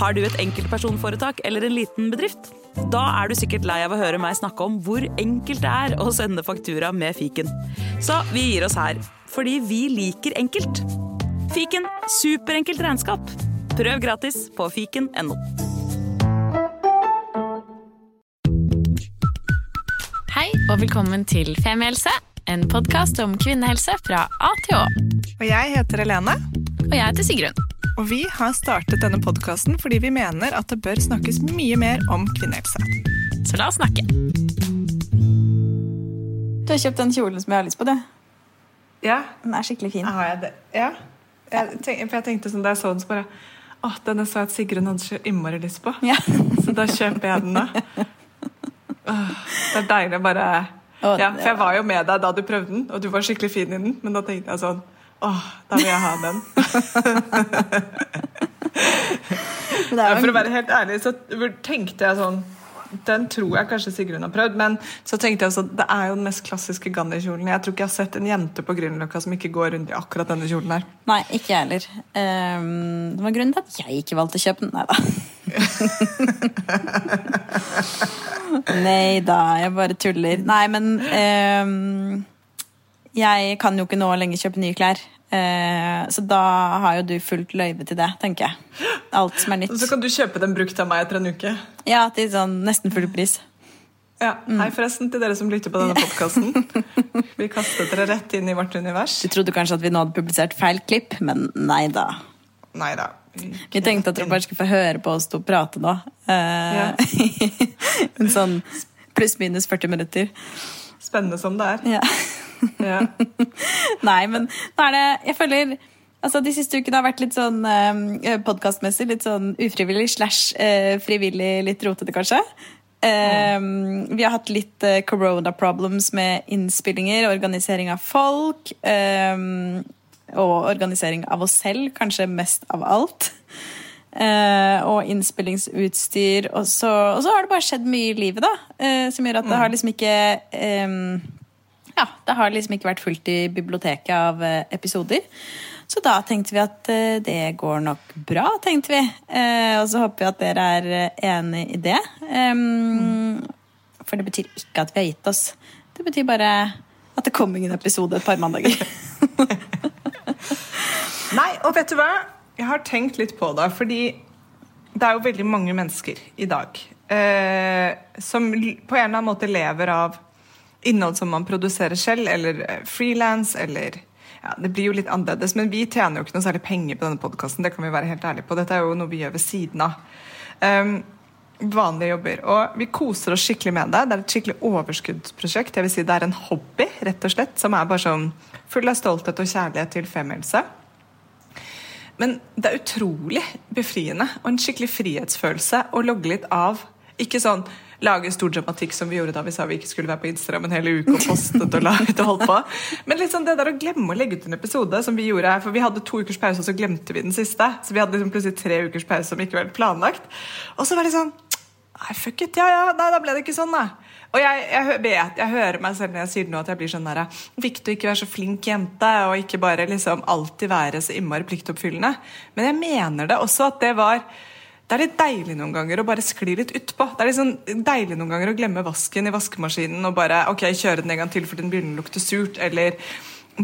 Har du et enkeltpersonforetak eller en liten bedrift? Da er du sikkert lei av å høre meg snakke om hvor enkelt det er å sende faktura med fiken. Så vi gir oss her, fordi vi liker enkelt. Fiken superenkelt regnskap. Prøv gratis på fiken.no. Hei og velkommen til Femihelse, en podkast om kvinnehelse fra A til Å. Og jeg heter Helene, Og jeg heter Sigrun. Og vi har startet denne podkasten fordi vi mener at det bør snakkes mye mer om kvinnehelse. Så la oss snakke. Du har kjøpt den kjolen som jeg har lyst på, du. Ja, Den er skikkelig fin. har jeg det? Ja. Jeg, tenkte, for jeg tenkte sånn da jeg så den, så bare Å, denne så jeg at Sigrun hadde så innmari lyst på. Ja. Så da kjøper jeg den, da. Det er deilig å bare Ja, for jeg var jo med deg da du prøvde den, og du var skikkelig fin i den, men da tenkte jeg sånn Åh, da vil jeg ha den. Er For å være helt ærlig så tenkte jeg sånn Den tror jeg kanskje Sigrun har prøvd, men så tenkte jeg sånn Det er jo den mest klassiske Gandhi-kjolen. Jeg tror ikke jeg har sett en jente på Grünerløkka som ikke går rundt i akkurat denne kjolen her. Nei, ikke jeg heller. Um, det var grunnen til at jeg ikke valgte å kjøpe den. Nei da. Nei da, jeg bare tuller. Nei, men ehm, Jeg kan jo ikke nå lenger kjøpe nye klær. Eh, så da har jo du fullt løyve til det, tenker jeg. Alt som er nytt. så kan du kjøpe den brukt av meg etter en uke. Ja, til sånn nesten full pris. Ja, Hei forresten til dere som lytter på denne podkasten. Vi kastet dere rett inn i vårt univers. Du trodde kanskje at vi nå hadde publisert feil klipp, men nei da. Nei da. Vi tenkte at dere bare skulle få høre på oss to prate nå. Eh, Ja. en sånn pluss-minus 40 minutter. Spennende som det er. Ja. Ja. Nei, men nå er det Jeg føler Altså, De siste ukene har vært litt sånn eh, podkastmessig litt sånn ufrivillig slash eh, frivillig litt rotete, kanskje. Eh, Vi har hatt litt eh, corona problems med innspillinger, organisering av folk. eh, og organisering av oss selv, kanskje mest av alt. Eh, og innspillingsutstyr. Og så, og så har det bare skjedd mye i livet, da. Uh, som gjør at det har liksom ikke um, Ja, det har liksom ikke vært fullt i biblioteket av uh, episoder. Så da tenkte vi at det går nok bra, tenkte vi. Og så håper vi at dere er enig i det. Um, For det betyr ikke at vi har gitt oss. Det betyr bare at det kom ingen episode et par mandager. Nei, og vet du hva? Jeg har tenkt litt på det, fordi det er jo veldig mange mennesker i dag eh, som på en eller annen måte lever av innhold som man produserer selv, eller eh, frilans, eller ja, Det blir jo litt annerledes, men vi tjener jo ikke noe særlig penger på denne podkasten. Det kan vi være helt ærlige på. Dette er jo noe vi gjør ved siden av. Um, vanlige jobber. Og vi koser oss skikkelig med det. Det er et skikkelig overskuddsprosjekt. Jeg vil si Det er en hobby, rett og slett, som er bare sånn full av stolthet og kjærlighet til femmelse. Men det er utrolig befriende og en skikkelig frihetsfølelse å logge litt av. Ikke sånn lage stor dramatikk som vi gjorde da vi sa vi ikke skulle være på Instagram en hel uke og postet og laget og holdt på. Men sånn det der å glemme å legge ut en episode som vi gjorde her, For vi hadde to ukers pause, og så glemte vi den siste. Så vi hadde liksom plutselig tre ukers pause som ikke var planlagt. Og så var det sånn Nei, fuck it. Ja, ja. Nei, da ble det ikke sånn, da. Og jeg, jeg vet, jeg hører meg selv når jeg sier nå, at jeg blir sånn der Viktig å ikke være så flink jente, og ikke bare liksom alltid være så innmari pliktoppfyllende. Men jeg mener det også at det var det er litt deilig noen ganger å bare skli litt utpå. Det er litt sånn deilig noen ganger å glemme vasken i vaskemaskinen og bare ok, kjøre den en gang til fordi den begynner å lukte surt, eller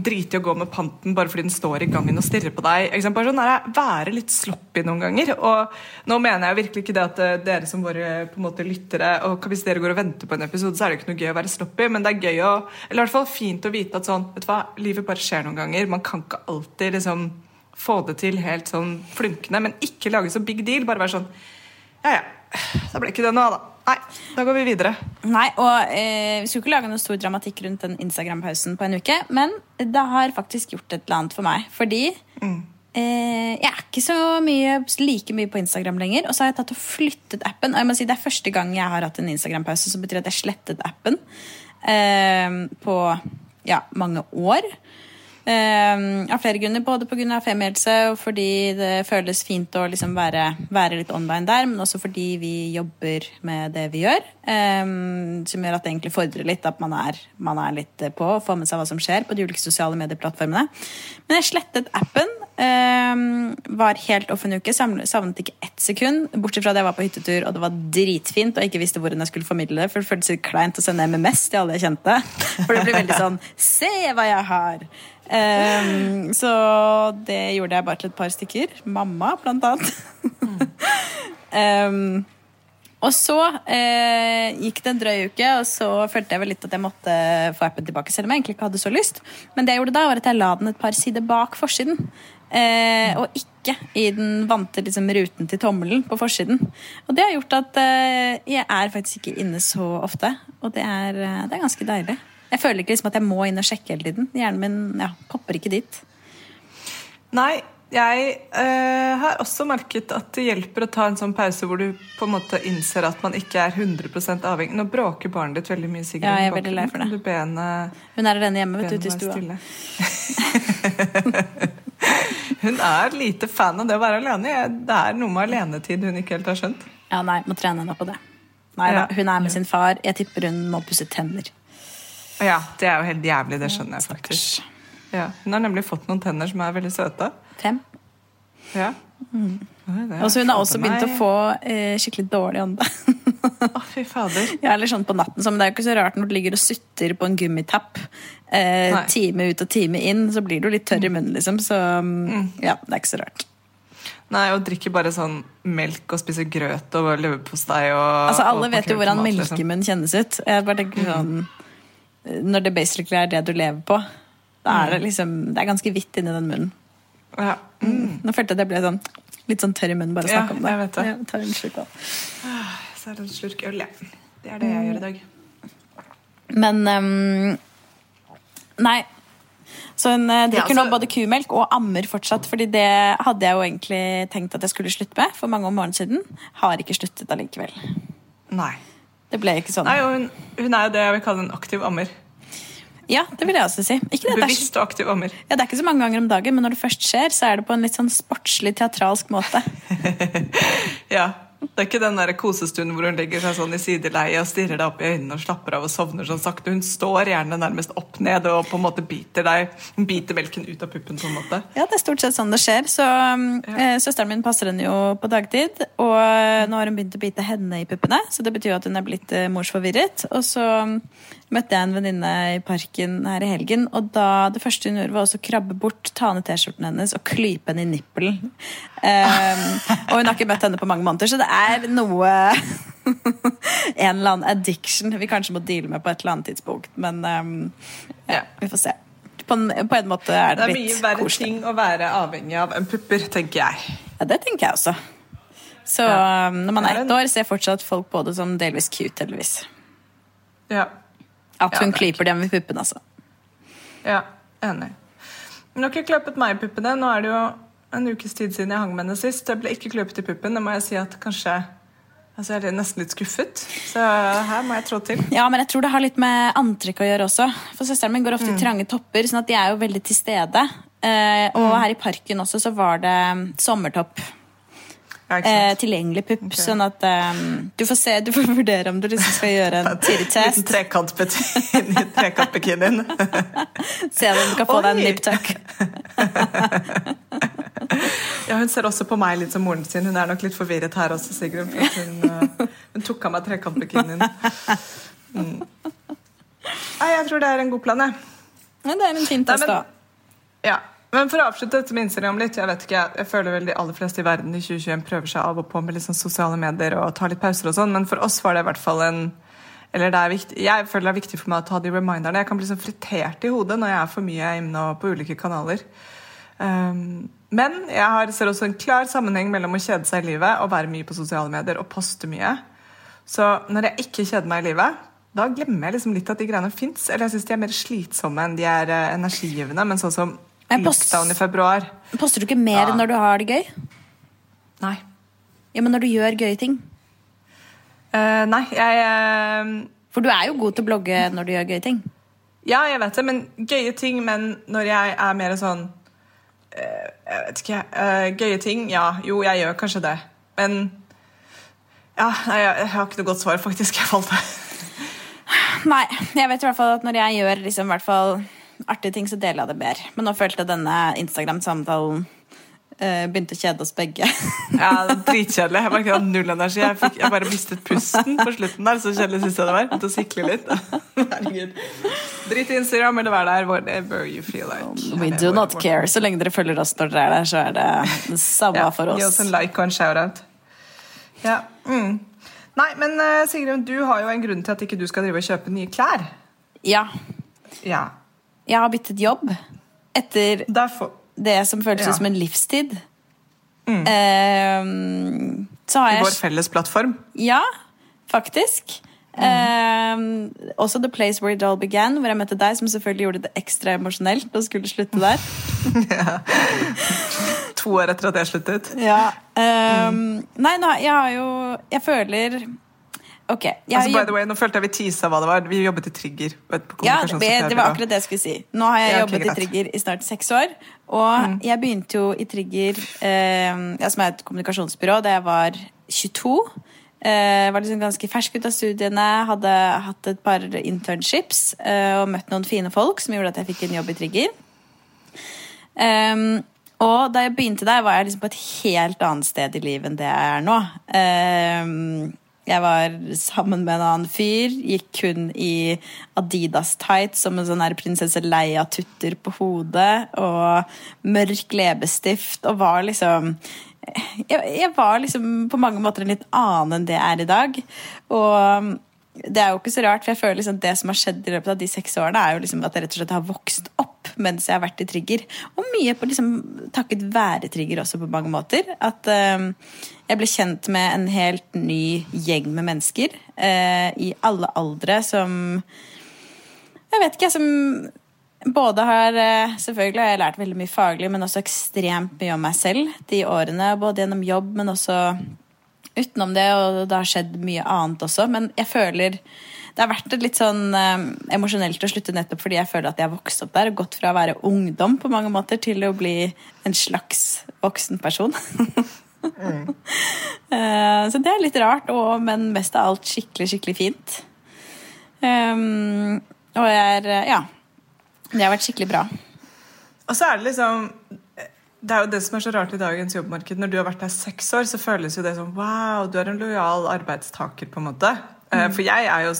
drite i å gå med panten bare fordi den står i gangen og stirrer på deg. Bare sånn Være litt sloppy noen ganger. Og nå mener jeg virkelig ikke det at eh, dere som våre på en måte lyttere og Hvis dere går og venter på en episode, så er det ikke noe gøy å være sloppy, men det er gøy å Eller i hvert fall fint å vite at sånn, vet du hva, livet bare skjer noen ganger. Man kan ikke alltid liksom få det til helt sånn flunkende, men ikke lage så big deal. Bare være sånn Ja, ja. Da ble ikke det noe av, da. Nei, da går vi videre. Nei, og eh, Vi skulle ikke lage noe stor dramatikk rundt den Instagram-pausen på en uke, men det har faktisk gjort et eller annet for meg. Fordi eh, jeg er ikke så mye, like mye på Instagram lenger. Og så har jeg tatt og flyttet appen. Og jeg må si Det er første gang jeg har hatt en Instagram-pause, som betyr at jeg slettet appen eh, på ja, mange år. Um, av flere grunner, både pga. femihelse og fordi det føles fint å liksom være, være litt online der, men også fordi vi jobber med det vi gjør. Um, som gjør at det egentlig fordrer litt at man er, man er litt på og får med seg hva som skjer på de ulike sosiale medieplattformene. Men jeg slettet appen Ehm, var helt off en uke, savnet ikke ett sekund. Bortsett fra at jeg var på hyttetur og det var dritfint og jeg ikke visste hvordan jeg skulle formidle det. For det føltes litt kleint å sende MMS til alle jeg kjente. For det blir veldig sånn Se hva jeg har! Ehm, så det gjorde jeg bare til et par stykker. Mamma, blant annet. Ehm, og så eh, gikk det en drøy uke, og så følte jeg vel litt at jeg måtte få appen tilbake, selv om jeg egentlig ikke hadde så lyst. Men det jeg gjorde da, var at jeg la den et par sider bak forsiden. Eh, og ikke i den vante liksom, ruten til tommelen på forsiden. Og det har gjort at eh, jeg er faktisk ikke inne så ofte. Og det er, eh, det er ganske deilig. Jeg føler ikke liksom, at jeg må inn og sjekke hele tiden. Hjernen min ja, popper ikke dit. Nei, jeg eh, har også merket at det hjelper å ta en sånn pause hvor du på en måte innser at man ikke er 100 avhengig. Nå bråker barnet ditt veldig mye, Sigrid. Ja, jeg er veldig lei for det. bakgrunnen. Du be Hun er alene hjemme vet du, ute i stua. hun er lite fan av det å være alene. Det er noe med alenetid hun ikke helt har skjønt. Ja, nei, må trene henne på det. Nei da, hun er med sin far. Jeg tipper hun må pusse tenner. Ja, det er jo helt jævlig, det skjønner jeg faktisk. Ja, hun har nemlig fått noen tenner som er veldig søte. Fem. Ja. Er Og så hun har også begynt å få eh, skikkelig dårlig ånde. Å, fy fader. ja, eller sånn på natten, så, men det er jo ikke så rart når du ligger og sutter på en gummitapp eh, time ut og time inn, så blir du litt tørr i munnen, liksom. Så mm, ja, det er ikke så rart. Nei, og drikker bare sånn melk og spiser grøt og leverpostei og Altså, Alle og vet jo hvordan melkemunn liksom. melkemunn kjennes ut. Jeg bare tenker sånn Når det basically er det du lever på, da er det liksom Det er ganske hvitt inni den munnen. Ja. Mm. Nå følte jeg det ble sånn litt sånn tørr i munnen bare å Ja, snakke om det. jeg vet det. Jeg tar en slurk av. Så er det en slurk øl, ja. Det er det jeg gjør i dag. Men um, Nei. Så hun eh, drikker Ja, nå altså- både kumelk og ammer fortsatt. Fordi det hadde jeg jo egentlig tenkt at jeg skulle slutte med for mange år morgenen siden. Har ikke sluttet allikevel. Nei. Det ble ikke sånn. Nei, hun, hun er jo det jeg vil kalle en aktiv ammer. Ja, det vil jeg også si. Bevisst og aktiv ammer. ja, det er ikke så mange ganger om dagen, men når det først skjer, så er det på en litt sånn sportslig, teatralsk måte. Ja. Det er ikke den der kosestunden hvor hun legger seg sånn i sideleie og stirrer deg opp i øynene og slapper av og sovner sånn sakte. Hun står gjerne nærmest opp ned og på en måte biter deg Hun biter melken ut av puppen. på en måte. Ja, det er stort sett sånn det skjer. Så ja. eh, Søsteren min passer henne jo på dagtid, og eh, nå har hun begynt å bite henne i puppene. Så det betyr jo at hun er blitt eh, morsforvirret. Og så um, møtte jeg en venninne i parken her i helgen, og da det første hun gjorde, var å krabbe bort, ta ned T-skjorten hennes og klype henne i nippelen. Um, og hun har ikke møtt henne på mange måneder, så det er noe En eller annen addiction vi kanskje må deale med på et eller annet tidspunkt. Men um, ja, vi får se. På en, på en måte er Det det, er mye verre ting å være avhengig av enn pupper, tenker jeg. Ja, det tenker jeg også. Så Ja. um, når man er er ett år, ser fortsatt folk på det som delvis cute, heldigvis. Ja. At Ja, hun er klyper dem i puppen, altså. Ja, enig. Har ikke kløpet meg i puppene. Nå er det jo en ukes tid siden jeg hang med henne sist. Jeg ble ikke kløpet i puppen. Det må jeg si at kanskje Altså, jeg er nesten litt skuffet. Så her må jeg trå til. Ja, men jeg tror det har litt med antrekk å gjøre også. For søsteren min går ofte Mm. i trange topper, sånn at de er jo veldig til stede. Eh, og Mm. her i parken også så var det sommertopp. Ja, Eh, tilgjengelig pupp. Okay. Sånn at um, du får se, du får vurdere om du liksom skal gjøre en tidlig Liten trekantbikinien. Se om du kan få deg en niptuck. Ja, hun ser også på meg litt som moren sin. Hun er nok litt forvirret her også, Sigrun. For hun, eh, hun tok av meg trekantbikinien. Mm. Nei, jeg tror det er en god plan, jeg. Ja, det er en fin test, da. Ja, men For å avslutte dette med Instagram litt, jeg vet ikke, jeg, føler vel de aller fleste i verden i 2021 prøver seg av og på med sånn sosiale medier og tar litt pauser og sånn, men for oss var det i hvert fall en eller det er viktig, Jeg føler det er viktig for meg å ta de reminderne. Jeg kan bli sånn fritert i hodet når jeg er for mye inne på ulike kanaler. Um, men jeg har, ser også en klar sammenheng mellom å kjede seg i livet og være mye på sosiale medier og poste mye. Så når jeg ikke kjeder meg i livet, da glemmer jeg liksom litt at de greiene fins. Eller jeg syns de er mer slitsomme enn de er eh, energigivende. Men sånn som lockdown i februar Poster du ikke mer Ja. når du har det gøy? Nei. Ja, men når du gjør gøye ting. Uh, nei, jeg uh... For du er jo god til å blogge når du gjør gøye ting. Ja, jeg vet det, men gøye ting. Men når jeg er mer sånn uh, Jeg vet ikke. gøye ting, ja. Jo, jeg gjør kanskje det. Men ja, nei, jeg, har ikke noe godt svar, faktisk. Jeg falt Nei, jeg vet i hvert fall at når jeg gjør liksom, i hvert fall artige ting, så deler jeg det mer. Men nå følte jeg denne Instagram-samtalen eh, begynte å kjede oss begge. Ja, Dritkjedelig. Jeg merket jeg hadde null energi. Jeg, fikk, jeg bare mistet pusten på slutten der. Så kjedelig syns jeg det var. Å sikle litt. Herregud. Drit i Instagram eller vær der whatever you feel like. We do not care. Så lenge dere følger oss når dere er der, så er det det samme Ja, for Gi oss oss. en like og en shout-out. Ja. Mm. Nei, men Sigrun, Sigrid, du har jo en grunn til at ikke du skal drive og kjøpe nye klær. Ja. Ja. Jeg har byttet jobb etter Derfor det som føltes Ja. som en livstid. Eh, så har I vår felles plattform. Ja, faktisk. Eh, også The Place Where It All Began, hvor jeg møtte deg, som selvfølgelig gjorde det ekstra emosjonelt og skulle slutte der. To år etter at jeg sluttet. Ja. eh, Nei, nå, jeg har jo Jeg føler Ok. Altså, by the way, Nå følte jeg vi teasa hva det var. Vi jobbet i Trigger. ja, det, det var akkurat det jeg skulle si. Nå har jeg Ja, jobbet i. Trigger i snart seks år. Og jeg begynte jo i Trigger, eh, som er et kommunikasjonsbyrå, da jeg var 22. Eh, var liksom ganske fersk ut av studiene, hadde hatt et par internships eh, og møtt noen fine folk som gjorde at jeg fikk en jobb i Trigger. Um, og da jeg begynte der, var jeg liksom på et helt annet sted i livet enn det jeg er nå. Ehm, jeg var sammen med en annen fyr, gikk kun i Adidas tights som en sånn her prinsesse Leia-tutter på hodet, og mørk leppestift, og var liksom jeg, jeg var liksom på mange måter en litt annen enn det jeg er i dag. Og det er jo ikke så rart, for jeg føler liksom det som har skjedd i løpet av de seks årene, er jo liksom at jeg rett og slett har vokst mens jeg har vært i Trigger. Og mye på liksom takket være Trigger også på mange måter. At eh, jeg ble kjent med en helt ny gjeng med mennesker eh, i alle aldre som Jeg vet ikke, som både har eh, Selvfølgelig har jeg lært veldig mye faglig, men også ekstremt mye om meg selv de årene. Både gjennom jobb, men også utenom det, og det har skjedd mye annet også. Men jeg føler det har vært litt sånn eh, emosjonelt å slutte nettopp fordi jeg føler at jeg har vokst opp der og gått fra å være ungdom på mange måter til å bli en slags voksen person. Eh, så det er litt rart, og, men mest av alt skikkelig, skikkelig fint. Um, og jeg er Ja. Det har vært skikkelig bra. Og så er det liksom Det er jo det som er så rart i dagens jobbmarked. Når du har vært der seks år, så føles jo det som wow, du er en lojal arbeidstaker, på en måte. Mm. For jeg er jo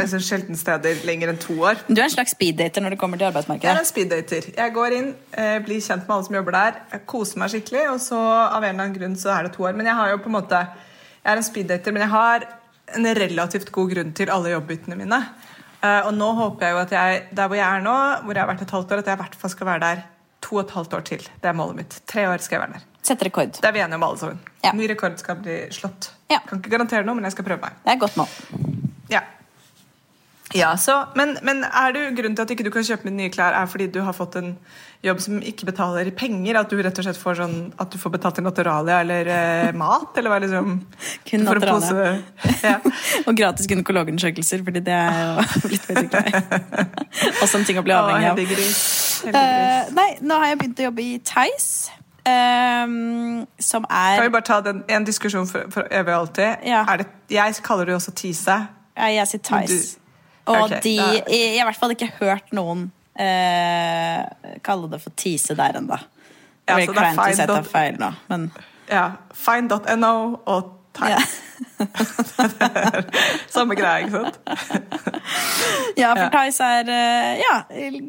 altså, sjelden steder lenger enn to år. Du er en slags speeddater når det kommer til arbeidsmarkedet? Jeg er en speeddater. Jeg går inn, eh, blir kjent med alle som jobber der, jeg koser meg skikkelig, og så av en eller annen grunn så er det to år. Men jeg har jo på en måte Jeg er en speeddater, men jeg har en relativt god grunn til alle jobbbyttene mine. Eh, og nå håper jeg jo at jeg, der hvor jeg er nå, hvor jeg har vært et halvt år, at jeg i hvert fall skal være der to og et halvt år til. Det er målet mitt. Tre år skal jeg være der. Sette rekord. Det er vi enige om alle sammen. Ja. Ny rekord skal bli slått. Ja. Kan ikke garantere noe, men jeg skal prøve meg. Det er godt mål. Ja. Ja, så, men, men er du, grunnen til at ikke du kan kjøpe nye klær, er fordi du har fått en jobb som ikke betaler i penger? At du rett og slett får sånn du får betalt i Naturalia eller eh, mat? Eller hva liksom Kun Naturalia. Ja. Og gratis gynekologundersøkelser, fordi det er jo blitt veldig glad. Også en ting å bli avhengig av. heldiggris. Heldiggris. Eh, nei, nå har jeg begynt å jobbe i Theis, Um, som er Kan vi bare ta den, en diskusjon for, for evig og alltid? Ja. Det, jeg kaller det jo også Tise. Ja, jeg sier Theis. Og okay, de da- Jeg jeg har i hvert fall ikke hørt noen eh, kalle det for tise der ennå. Ja, Det så blir det er kleint dot- feil nå, men Ja. Fine.no og ja. Samme greie, ikke sant? ja, for Tice er eh, ja,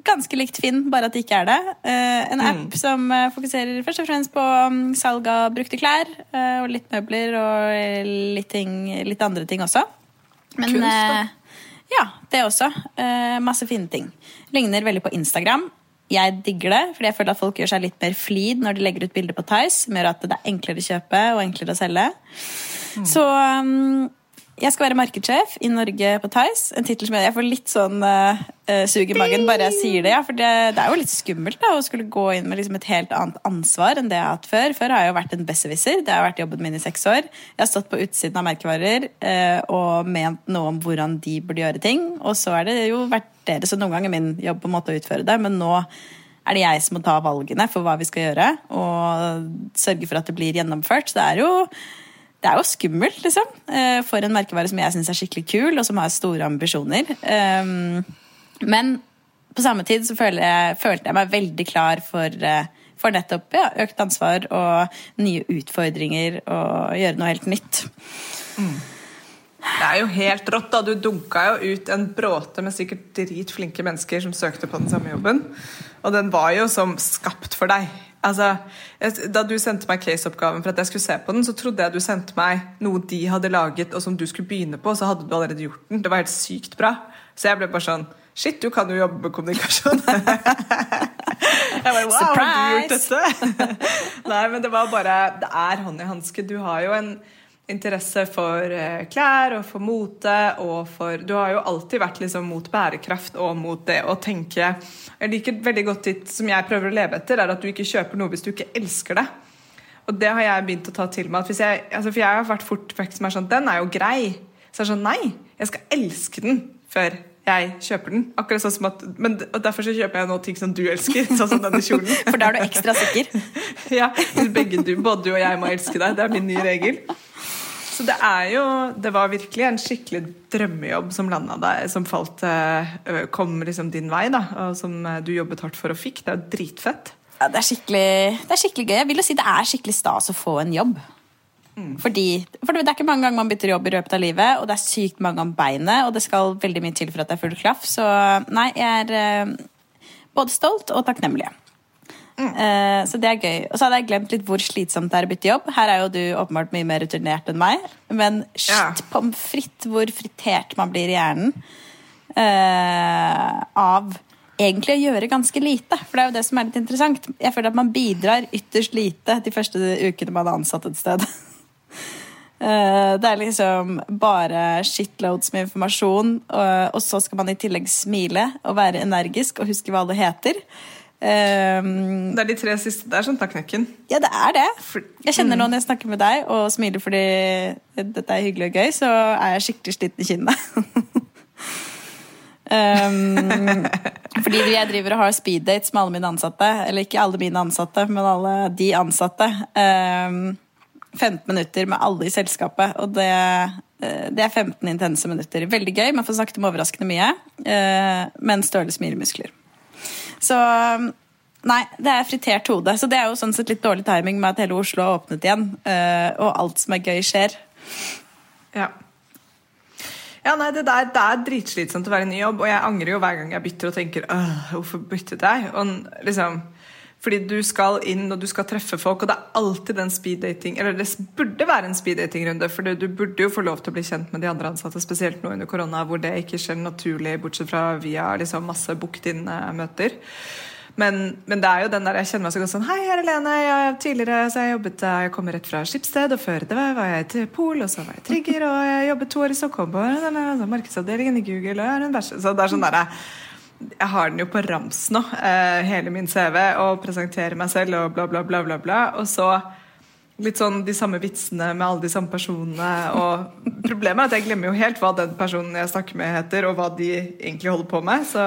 ganske likt Finn, bare at det ikke er det. En en Mm. app som eh, fokuserer først og fremst på mm, salg av brukte klær eh, og litt møbler og eh, litt, ting, litt andre ting også. Men Kunst, da. Ja, det også. Eh, masse fine ting. Ligner veldig på Instagram. Jeg digger det, fordi jeg føler at folk gjør seg litt mer flid når de legger ut bilder på Tice. som gjør at det er enklere å kjøpe og enklere å selge. Så um, jeg skal være markedssjef i Norge på Tice. En tittel som jeg, får litt sånn uh, sug i magen bare jeg sier det. Ja, for det, det er jo litt skummelt da, å skulle gå inn med liksom et helt annet ansvar enn det jeg har hatt før. Før har jeg jo vært en besserwisser. Det har vært jobben min i seks år. Jeg har stått på utsiden av merkevarer uh, og ment noe om hvordan de burde gjøre ting. Og så er det jo vært dere, så noen ganger min jobb på en måte å utføre det. Men nå er det jeg som må ta valgene for hva vi skal gjøre, og sørge for at det blir gjennomført. Så det er jo det er jo skummelt, liksom. eh, For en merkevare som jeg syns er skikkelig kul, og som har store ambisjoner. Um, Men på samme tid så jeg, følte jeg meg veldig klar for, eh, for nettopp ja, økt ansvar og nye utfordringer og gjøre noe helt nytt. Det er jo helt rått. da. Du dunka jo ut en bråte med sikkert dritflinke mennesker som søkte på den samme jobben. Og den var jo som skapt for deg. Altså, Da du sendte meg caseoppgaven for at jeg skulle se på den, så trodde jeg du sendte meg noe de hadde laget, og som du skulle begynne på, så hadde du allerede gjort den. Det var helt sykt bra. Så jeg ble bare sånn Shit, du kan jo jobbe med kommunikasjon. jeg bare, wow, har du gjort dette? Nei, men det var bare Det er hånd i hanske. Du har jo en interesse for eh, klær og for mote og for Du har jo alltid vært liksom mot bærekraft og mot det å tenke Jeg liker veldig godt ditt som jeg prøver å leve etter, er at du ikke kjøper noe hvis du ikke elsker det. Og det har jeg begynt å ta til meg. At hvis jeg, altså for jeg har vært fort vekk som er sånn Den er jo grei. Så er sånn Nei, jeg skal elske den før jeg kjøper den. Akkurat sånn som at, men og Derfor så kjøper jeg nå ting som du elsker, sånn som denne kjolen. For da er du ekstra sikker. ja, begge du, Både du og jeg må elske deg. Det er min nye regel. Så det er jo Det var virkelig en skikkelig drømmejobb som landa deg, som falt eh, kom liksom din vei, da, og som eh, du jobbet hardt for og fikk. Det er jo dritfett. Ja, det, er skikkelig, det er skikkelig gøy. Jeg vil jo si det er skikkelig stas å få en jobb. Fordi, for det er ikke mange ganger man bytter jobb i løpet av livet, og det er sykt mange om beinet, og det skal veldig mye til for at det er full klaff. Så nei, jeg er eh, både stolt og takknemlig. Eh, så det er gøy. Og så hadde jeg glemt litt hvor slitsomt det er å bytte jobb. Her er jo du åpenbart mye mer returnert enn meg, men Ja. shit pommes frites hvor fritert man blir i hjernen uh, av egentlig å gjøre ganske lite. For det er jo det som er litt interessant. Jeg føler at man bidrar ytterst lite de første ukene man er ansatt et sted. uh, Det er liksom bare shitloads med informasjon, og, og så skal man i tillegg smile og være energisk og huske hva alle heter. Eh, Det er de tre siste der som tar knekken. ja, det er det. Jeg kjenner nå når jeg snakker med deg og smiler fordi dette er hyggelig og gøy, så er jeg skikkelig sliten i kinnet. um, fordi jeg driver og har speeddates med alle mine ansatte. Eller ikke alle mine ansatte, men alle de ansatte. Um, 15 minutter med alle i selskapet, og det, eh, det er 15 intense minutter. Veldig gøy, man får snakket om overraskende mye, Uh, men støle smilemuskler. Så Nei, det er fritert hode. Så det er jo sånn sett litt dårlig timing med at hele Oslo har åpnet igjen, eh, og alt som er gøy, skjer. Ja. Ja, nei, det, der, det er dritslitsomt å være i ny jobb, og jeg angrer jo hver gang jeg bytter og tenker «Åh, hvorfor byttet jeg? Og liksom, fordi du skal inn og du skal treffe folk, og det er alltid den speeddating Eller det burde være en speeddating-runde, for du burde jo få lov til å bli kjent med de andre ansatte, spesielt nå under korona, hvor det ikke skjer naturlig, bortsett fra via liksom masse booket inn-møter. Men, men det er jo den der jeg kjenner meg så godt sånn Hei, her er Lene. Jeg, tidligere så jeg jobbet eh, Jeg kommer rett fra Skipsted, og før det var, var jeg til Pol, og så var jeg trigger, og jeg jobbet to år i Stockholm på denne, denne markedsavdelingen i Google. Og jeg er en bæsj. Så det er sånn derre Jeg har den jo på rams nå, eh, hele min CV, og presenterer meg selv og bla, bla, bla, bla, bla. Og så litt sånn de samme vitsene med alle de samme personene. Og problemet er at jeg glemmer jo helt hva den personen jeg snakker med, heter, og hva de egentlig holder på med. Så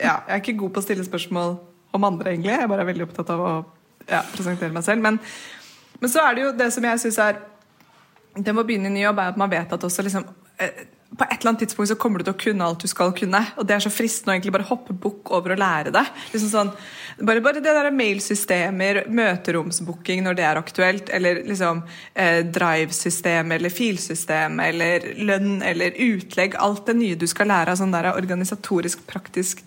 ja, jeg er ikke god på å stille spørsmål om andre, egentlig. Jeg er bare veldig opptatt av å ja, presentere meg selv. Men, men så er det jo det som jeg syns er Det med å begynne i ny jobb, er at man vet at også liksom eh, på et eller annet tidspunkt så kommer du til å kunne alt du skal kunne. Og det er så fristende å egentlig bare hoppe bukk over å lære det. Liksom sånn, bare, bare det der mailsystemer, møteromsbooking når det er aktuelt, eller liksom eh, drivesystem eller filsystem eller lønn eller utlegg. Alt det nye du skal lære av sånn der organisatorisk, praktisk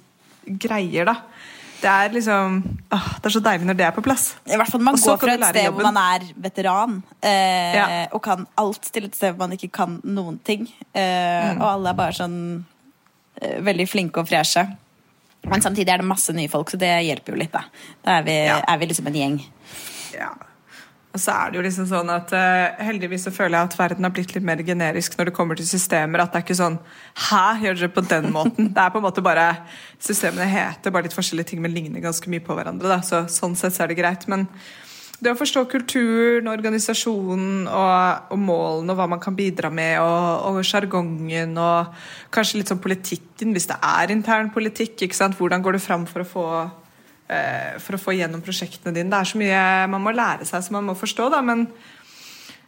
greier, da. Det er liksom åh, Det er så deilig når det er på plass. I hvert fall Man går fra et sted jobben. hvor man er veteran eh, Ja. og kan alt, til et sted hvor man ikke kan noen ting. Eh, Mm. Og alle er bare sånn eh, veldig flinke og freshe. Men samtidig er det masse nye folk, så det hjelper jo litt. Da Da er vi, Ja. er vi liksom en gjeng. Ja. Og så er det jo liksom sånn at uh, Heldigvis så føler jeg at verden har blitt litt mer generisk når det kommer til systemer. At det er ikke sånn Hæ, gjør dere på den måten? Det er på en måte bare Systemene heter bare litt forskjellige ting, men ligner ganske mye på hverandre. Da. Så sånn sett så er det greit. Men det å forstå kulturen, organisasjonen og, og målene og hva man kan bidra med, og og sjargongen og kanskje litt sånn politikken, hvis det er intern politikk. Hvordan går det fram for å få for å få gjennom prosjektene dine. Det er så mye man må lære seg som man må forstå, da, men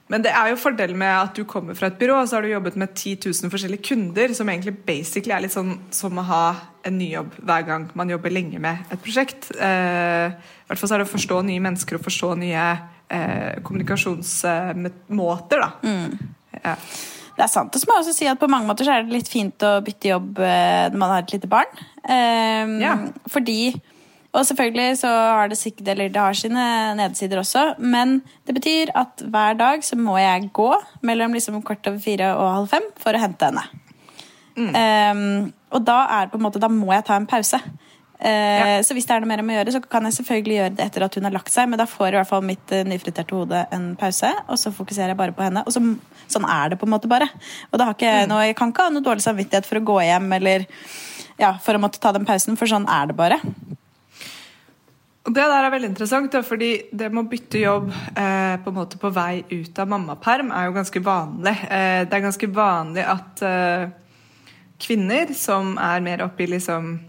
Men det er jo fordelen med at du kommer fra et byrå, og så har du jobbet med 10 000 forskjellige kunder, som egentlig basically er litt sånn som å ha en ny jobb hver gang man jobber lenge med et prosjekt. Eh, I hvert fall så er det å forstå nye mennesker og forstå nye eh, kommunikasjonsmåter, da. Ja. Det er sant. Og så må jeg også si at på mange måter så er det litt fint å bytte jobb eh, når man har et lite barn. Eh, Ja. Fordi Og selvfølgelig så har det sikkert Eller det har sine nedsider også, men det betyr at hver dag så må jeg gå mellom liksom kvart over fire og halv fem for å hente henne. Eh, og da er det på en måte Da må jeg ta en pause. Eh, Så hvis det er noe mer om å gjøre, så kan jeg selvfølgelig gjøre det etter at hun har lagt seg, men da får i hvert fall mitt uh, nyfriterte hode en pause, og så fokuserer jeg bare på henne. Og så, sånn er det på en måte bare. Og da har ikke mm. noe, jeg kan ikke ha noe dårlig samvittighet for å gå hjem eller ja, for å måtte ta den pausen, for sånn er det bare. Det der er veldig interessant, fordi det med å bytte jobb eh, på på vei ut av mammaperm er jo ganske vanlig. Eh, det er ganske vanlig at eh, kvinner som er mer oppi liksom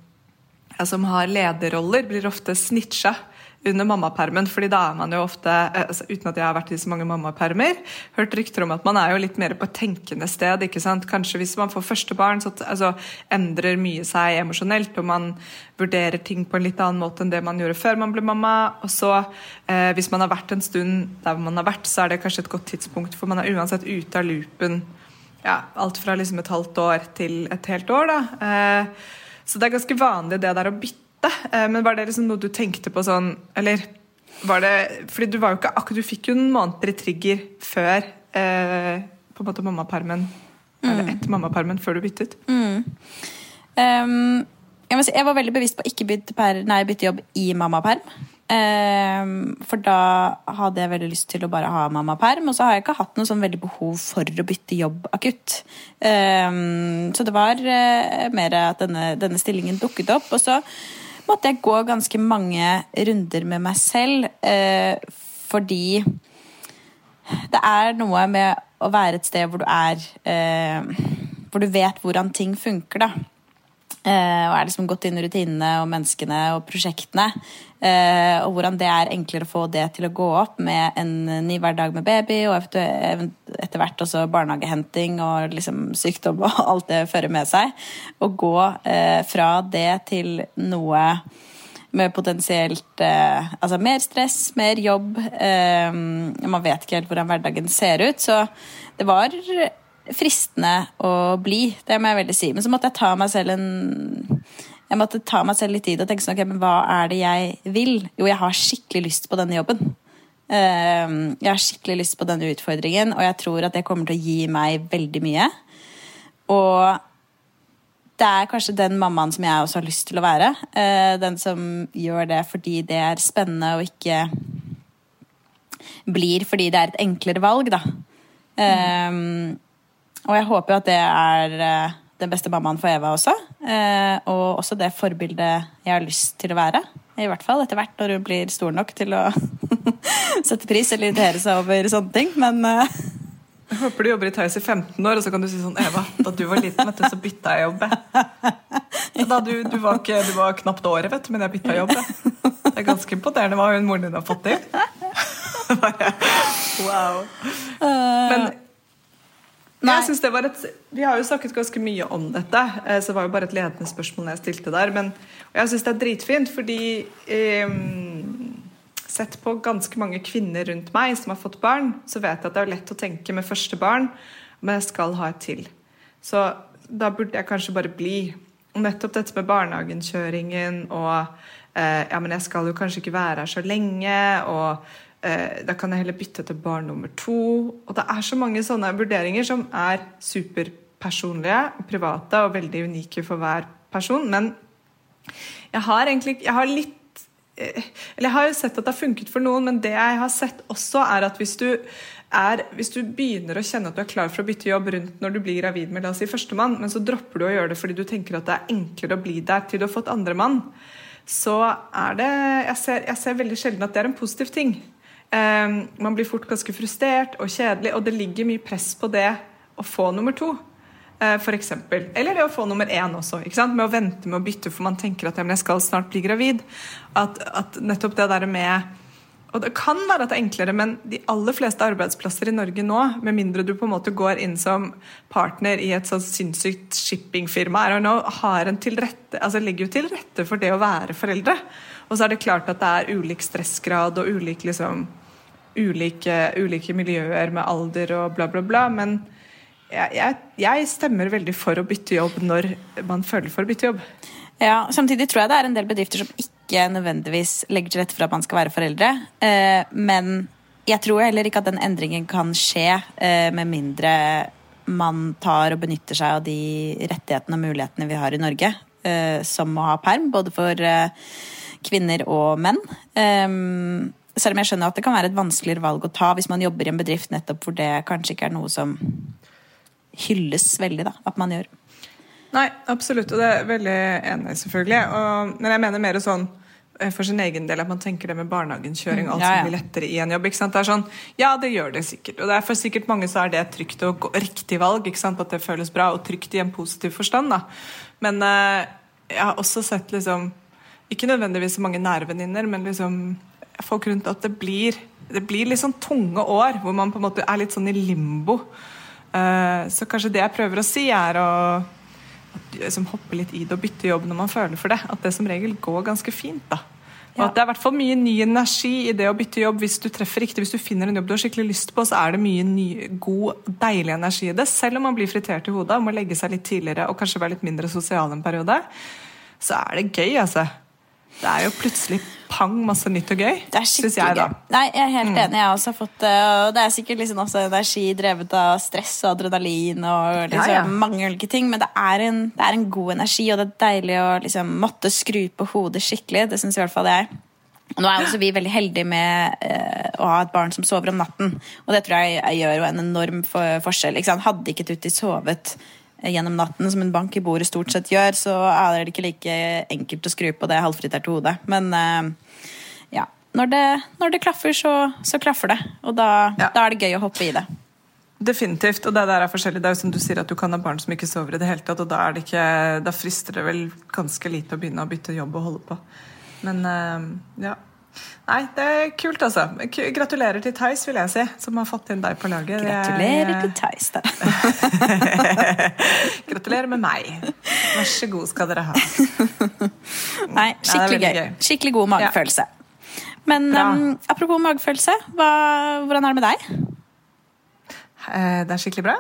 ja, Som har lederroller, blir ofte snitcha under mammapermen. fordi da er man jo ofte, eh, altså, uten at jeg har vært i så mange mammapermer, hørt rykter om at man er jo litt mer på et tenkende sted. ikke sant? Kanskje hvis man får første barn, så altså, endrer mye seg emosjonelt, og man vurderer ting på en litt annen måte enn det man gjorde før man ble mamma. Og så, eh, hvis man har vært en stund der man har vært, så er det kanskje et godt tidspunkt, for man er uansett ute av loopen ja, alt fra liksom et halvt år til et helt år. da. Eh, så det er ganske vanlig det der å bytte. Eh, men var det liksom noe du tenkte på sånn Eller var det Fordi du var jo ikke akkurat Du fikk jo noen måneder i trigger før eh, på en måte mammapermen. Eller etter mammapermen, før du byttet. Um, jeg, si, jeg var veldig bevisst på å ikke bytte, per, nei, bytte jobb i mammaperm. Um, for da hadde jeg veldig lyst til å bare ha mammaperm. Og så har jeg ikke hatt noe sånn veldig behov for å bytte jobb akutt. Um, så det var uh, mer at denne, denne stillingen dukket opp. Og så måtte jeg gå ganske mange runder med meg selv, eh, fordi det er noe med å være et sted hvor du er eh, Hvor du vet hvordan ting funker, da. Eh, og er liksom gått inn i rutinene og menneskene og prosjektene. Eh, og hvordan det er enklere å få det til å gå opp med en ny hverdag med baby, og etter hvert også barnehagehenting og liksom sykdom og alt det fører med seg. Å gå eh, fra det til noe med potensielt eh, altså mer stress, mer jobb. Eh, man vet ikke helt hvordan hverdagen ser ut. Så det var fristende å bli, det må jeg veldig si. Men så måtte jeg ta meg selv en jeg måtte ta meg selv litt tid og tenke sånn, ok, men hva er det jeg vil? Jo, jeg har skikkelig lyst på denne jobben. Eh, jeg har skikkelig lyst på denne utfordringen, og jeg tror at det kommer til å gi meg veldig mye. Og det er kanskje den mammaen som jeg også har lyst til å være. Eh, den som gjør det fordi det er spennende og ikke blir fordi det er et enklere valg, da. Eh, og jeg håper jo at det er eh, den beste mammaen for Eva også. Eh, og også det forbildet jeg har lyst til å være. I hvert fall etter hvert når hun blir stor nok til å sette pris eller irritere seg over sånne ting. Men eh, Jeg håper du jobber i Theis i 15 år, og så kan du si sånn Eva, da du var liten, vet du, så bytta jeg jobb. Da du, du, var ikke, du var knapt året, vet du, men jeg bytta jobb. Det er ganske imponerende hva hun moren din har fått til. Wow. Men Nei. jeg synes det var et Vi har jo snakket ganske mye om dette, eh, så det var jo bare et ledende spørsmål jeg stilte der. Men og jeg syns det er dritfint, fordi eh, Sett på ganske mange kvinner rundt meg som har fått barn, så vet jeg at det er lett å tenke med første barn, men jeg skal ha et til. Så da burde jeg kanskje bare bli. Og nettopp dette med barnehagenkjøringen og eh, Ja, men jeg skal jo kanskje ikke være her så lenge, og da kan jeg heller bytte til barn nummer to. Og det er så mange sånne vurderinger som er superpersonlige, private og veldig unike for hver person. Men jeg har egentlig jeg har litt eh, Eller jeg har jo sett at det har funket for noen, men det jeg har sett også, er at hvis du er, hvis du begynner å kjenne at du er klar for å bytte jobb rundt når du blir gravid med la oss si førstemann, men så dropper du å gjøre det fordi du tenker at det er enklere å bli der til du har fått andremann, så er det jeg ser, jeg ser veldig sjelden at det er en positiv ting. Eh, man blir fort ganske frustrert og kjedelig, og det ligger mye press på det å få nummer to. eh, eksempel. Eller det å få nummer én også. Ikke sant? Med å vente med å bytte, for man tenker at jeg skal snart bli gravid. At, at nettopp det der med Og det kan være at det er enklere, men de aller fleste arbeidsplasser i Norge nå, med mindre du på en måte går inn som partner i et sånn sinnssykt shippingfirma, er nå, har en til rette, altså legger jo til rette for det å være foreldre. Og så er det klart at det er ulik stressgrad og ulik liksom, ulike, ulike miljøer med alder og bla, bla, bla. Men jeg, jeg, jeg stemmer veldig for å bytte jobb når man føler for å bytte jobb. Ja, Samtidig tror jeg det er en del bedrifter som ikke nødvendigvis legger til rette for at man skal være foreldre. Eh, men jeg tror heller ikke at den endringen kan skje eh, med mindre man tar og benytter seg av de rettighetene og mulighetene vi har i Norge, eh, som å ha perm, både for kvinner og menn. Selv om jeg skjønner at det kan være et vanskeligere valg å ta hvis man jobber i en bedrift nettopp hvor det kanskje ikke er noe som hylles veldig, da, at man gjør. Nei, absolutt, og det er veldig enig selvfølgelig. Og, men jeg mener mer sånn eh, for sin egen del at man tenker det med barnehagenkjøring, alt Mm, ja, ja. som blir lettere i en jobb. Det er sånn, Ja, det gjør det sikkert. Og det er for sikkert mange så er det et trygt og riktig valg. At det føles bra, og trygt i en positiv forstand. da. Men eh, jeg har også sett liksom Ikke nødvendigvis så mange nære venninner, men liksom folk rundt at det blir det blir litt sånn tunge år hvor man på en måte er litt sånn i limbo. Eh, så kanskje det jeg prøver å si, er å liksom hoppe litt i det og bytte jobb når man føler for det. At det som regel går ganske fint. da. Og Ja. at det er hvert fall mye ny energi i det å bytte jobb hvis du treffer riktig. Hvis du finner en jobb du har skikkelig lyst på, så er det mye ny, god, deilig energi i det. Selv om man blir fritert i hodet og må legge seg litt tidligere og kanskje være litt mindre sosial en periode, så er det gøy, altså. Det er jo plutselig pang masse nytt og gøy, Det er skikkelig jeg, gøy. Nei, jeg er helt enig. Jeg har også fått det. Og det er sikkert liksom også energi drevet av stress og adrenalin og liksom Ja, ja. mange ulike ting, men det er, en, det er en god energi, og det er deilig å liksom måtte skru på hodet skikkelig. Det syns i hvert fall jeg. Nå er også vi veldig heldige med uh, å ha et barn som sover om natten. Og det tror jeg, jeg gjør en enorm for, forskjell. Hadde ikke Tutti sovet eh, gjennom natten, som en bank i bordet stort sett gjør, så er det ikke like enkelt å skru på det halvfriterte hodet. Men eh, ja, når det, når det klaffer, så, så klaffer det. Og da, Ja. da er det gøy å hoppe i det. Definitivt. Og det der er forskjellig. Det er jo som du sier at du kan ha barn som ikke sover i det hele tatt, og da, er det ikke, da frister det vel ganske lite å begynne å bytte jobb og holde på. Men eh, ja. Nei, det er kult, altså. Gratulerer til Theis, vil jeg si, som har fått inn deg på laget. Gratulerer er- til Theis. da. Gratulerer med meg. Vær så god skal dere ha. Nei, skikkelig veldig gøy. gøy. Skikkelig god magefølelse. Men um, apropos magefølelse, hva, hvordan er det med deg? Eh, Det er skikkelig bra?